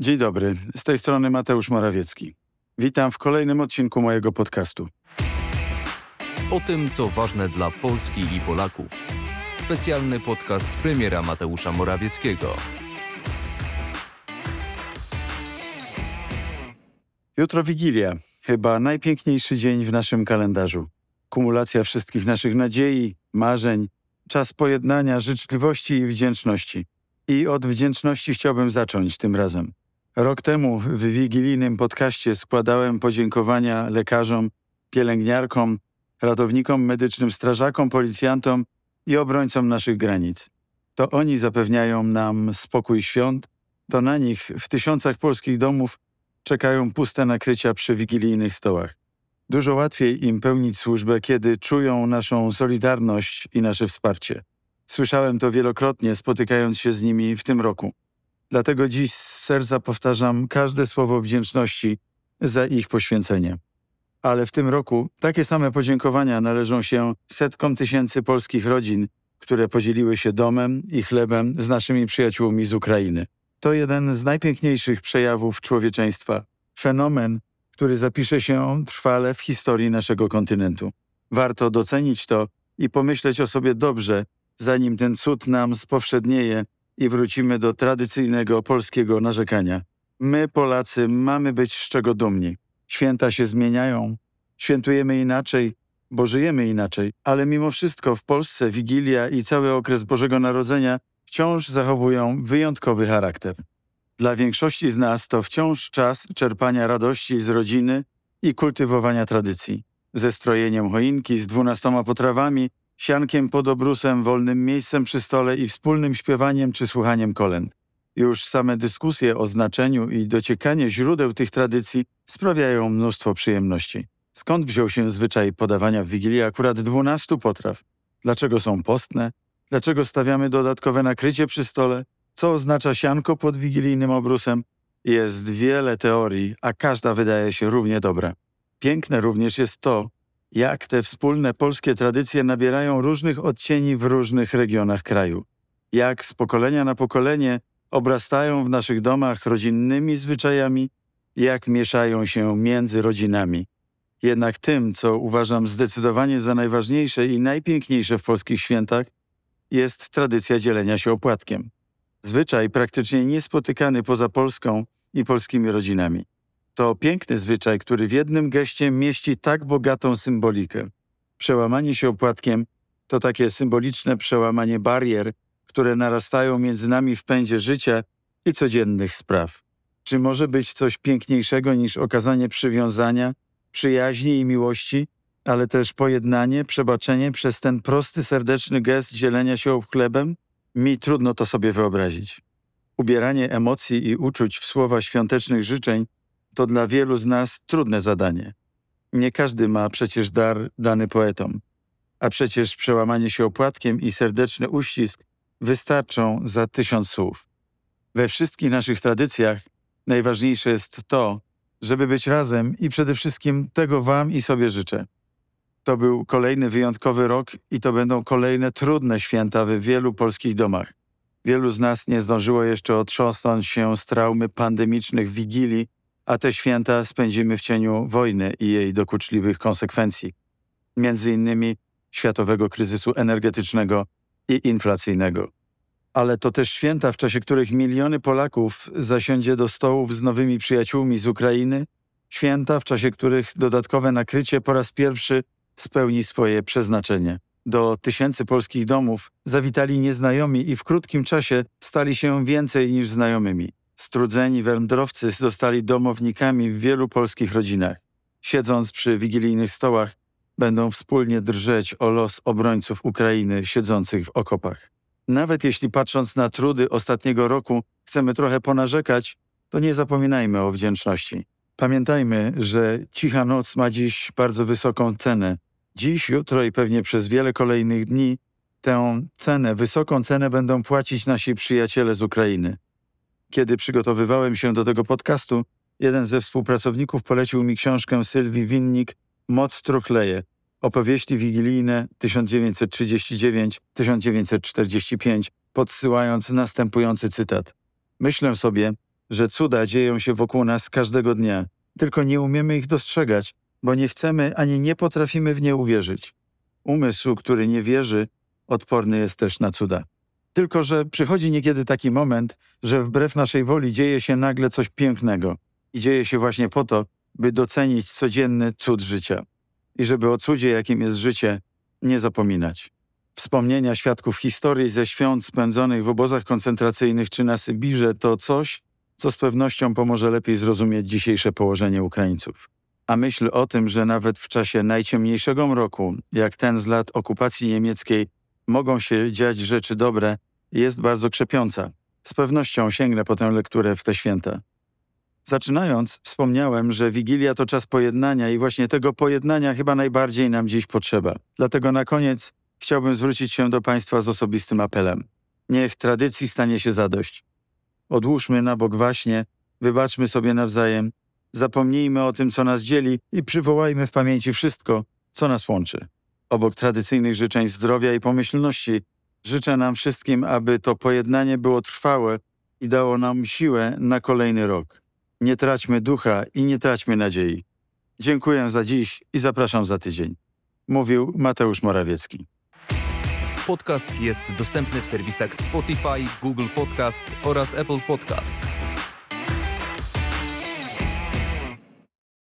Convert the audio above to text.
Dzień dobry, z tej strony Mateusz Morawiecki. Witam w kolejnym odcinku mojego podcastu. O tym, co ważne dla Polski i Polaków. Specjalny podcast premiera Mateusza Morawieckiego. Jutro Wigilia, chyba najpiękniejszy dzień w naszym kalendarzu. Kumulacja wszystkich naszych nadziei, marzeń, czas pojednania, życzliwości i wdzięczności. I od wdzięczności chciałbym zacząć tym razem. Rok temu w wigilijnym podcaście składałem podziękowania lekarzom, pielęgniarkom, ratownikom medycznym, strażakom, policjantom i obrońcom naszych granic. To oni zapewniają nam spokój świąt, to na nich w tysiącach polskich domów czekają puste nakrycia przy wigilijnych stołach. Dużo łatwiej im pełnić służbę, kiedy czują naszą solidarność i nasze wsparcie. Słyszałem to wielokrotnie, spotykając się z nimi w tym roku. Dlatego dziś z serca powtarzam każde słowo wdzięczności za ich poświęcenie. Ale w tym roku takie same podziękowania należą się setkom tysięcy polskich rodzin, które podzieliły się domem i chlebem z naszymi przyjaciółmi z Ukrainy. To jeden z najpiękniejszych przejawów człowieczeństwa. Fenomen, który zapisze się trwale w historii naszego kontynentu. Warto docenić to i pomyśleć o sobie dobrze, zanim ten cud nam spowszednieje i wrócimy do tradycyjnego polskiego narzekania. My, Polacy, mamy być z czego dumni. Święta się zmieniają, świętujemy inaczej, bo żyjemy inaczej, ale mimo wszystko w Polsce Wigilia i cały okres Bożego Narodzenia wciąż zachowują wyjątkowy charakter. Dla większości z nas to wciąż czas czerpania radości z rodziny i kultywowania tradycji. Ze strojeniem choinki z dwunastoma potrawami, siankiem pod obrusem, wolnym miejscem przy stole i wspólnym śpiewaniem czy słuchaniem kolęd. Już same dyskusje o znaczeniu i dociekanie źródeł tych tradycji sprawiają mnóstwo przyjemności. Skąd wziął się zwyczaj podawania w Wigilię akurat dwunastu potraw? Dlaczego są postne? Dlaczego stawiamy dodatkowe nakrycie przy stole? Co oznacza sianko pod wigilijnym obrusem? Jest wiele teorii, a każda wydaje się równie dobra. Piękne również jest to, jak te wspólne polskie tradycje nabierają różnych odcieni w różnych regionach kraju. Jak z pokolenia na pokolenie obrastają w naszych domach rodzinnymi zwyczajami, jak mieszają się między rodzinami. Jednak tym, co uważam zdecydowanie za najważniejsze i najpiękniejsze w polskich świętach, jest tradycja dzielenia się opłatkiem. Zwyczaj praktycznie niespotykany poza Polską i polskimi rodzinami. To piękny zwyczaj, który w jednym geście mieści tak bogatą symbolikę. Przełamanie się opłatkiem to takie symboliczne przełamanie barier, które narastają między nami w pędzie życia i codziennych spraw. Czy może być coś piękniejszego niż okazanie przywiązania, przyjaźni i miłości, ale też pojednanie, przebaczenie przez ten prosty, serdeczny gest dzielenia się chlebem? Mi trudno to sobie wyobrazić. Ubieranie emocji i uczuć w słowa świątecznych życzeń to dla wielu z nas trudne zadanie. Nie każdy ma przecież dar dany poetom, a przecież przełamanie się opłatkiem i serdeczny uścisk wystarczą za tysiąc słów. We wszystkich naszych tradycjach najważniejsze jest to, żeby być razem i przede wszystkim tego Wam i sobie życzę. To był kolejny wyjątkowy rok i to będą kolejne trudne święta w wielu polskich domach. Wielu z nas nie zdążyło jeszcze otrząsnąć się z traumy pandemicznych wigilii, a te święta spędzimy w cieniu wojny i jej dokuczliwych konsekwencji, między innymi światowego kryzysu energetycznego i inflacyjnego. Ale to też święta, w czasie których miliony Polaków zasiądzie do stołów z nowymi przyjaciółmi z Ukrainy, święta, w czasie których dodatkowe nakrycie po raz pierwszy spełni swoje przeznaczenie. Do tysięcy polskich domów zawitali nieznajomi i w krótkim czasie stali się więcej niż znajomymi. Strudzeni wędrowcy zostali domownikami w wielu polskich rodzinach. Siedząc przy wigilijnych stołach, będą wspólnie drżeć o los obrońców Ukrainy siedzących w okopach. Nawet jeśli patrząc na trudy ostatniego roku chcemy trochę ponarzekać, to nie zapominajmy o wdzięczności. Pamiętajmy, że cicha noc ma dziś bardzo wysoką cenę. Dziś, jutro i pewnie przez wiele kolejnych dni tę cenę, wysoką cenę będą płacić nasi przyjaciele z Ukrainy. Kiedy przygotowywałem się do tego podcastu, jeden ze współpracowników polecił mi książkę Sylwii Winnik Moc truchleje. Opowieści wigilijne 1939-1945, podsyłając następujący cytat. Myślę sobie, że cuda dzieją się wokół nas każdego dnia, tylko nie umiemy ich dostrzegać, bo nie chcemy ani nie potrafimy w nie uwierzyć. Umysł, który nie wierzy, odporny jest też na cuda. Tylko, że przychodzi niekiedy taki moment, że wbrew naszej woli dzieje się nagle coś pięknego. I dzieje się właśnie po to, by docenić codzienny cud życia. I żeby o cudzie, jakim jest życie, nie zapominać. Wspomnienia świadków historii ze świąt spędzonych w obozach koncentracyjnych czy na Sybirze to coś, co z pewnością pomoże lepiej zrozumieć dzisiejsze położenie Ukraińców. A myśl o tym, że nawet w czasie najciemniejszego mroku, jak ten z lat okupacji niemieckiej, mogą się dziać rzeczy dobre, jest bardzo krzepiąca. Z pewnością sięgnę po tę lekturę w te święta. Zaczynając, wspomniałem, że Wigilia to czas pojednania i właśnie tego pojednania chyba najbardziej nam dziś potrzeba. Dlatego na koniec chciałbym zwrócić się do Państwa z osobistym apelem. Niech tradycji stanie się zadość. Odłóżmy na bok waśnie, wybaczmy sobie nawzajem, zapomnijmy o tym, co nas dzieli i przywołajmy w pamięci wszystko, co nas łączy. Obok tradycyjnych życzeń zdrowia i pomyślności, życzę nam wszystkim, aby to pojednanie było trwałe i dało nam siłę na kolejny rok. Nie traćmy ducha i nie traćmy nadziei. Dziękuję za dziś i zapraszam za tydzień. Mówił Mateusz Morawiecki. Podcast jest dostępny w serwisach Spotify, Google Podcast oraz Apple Podcast.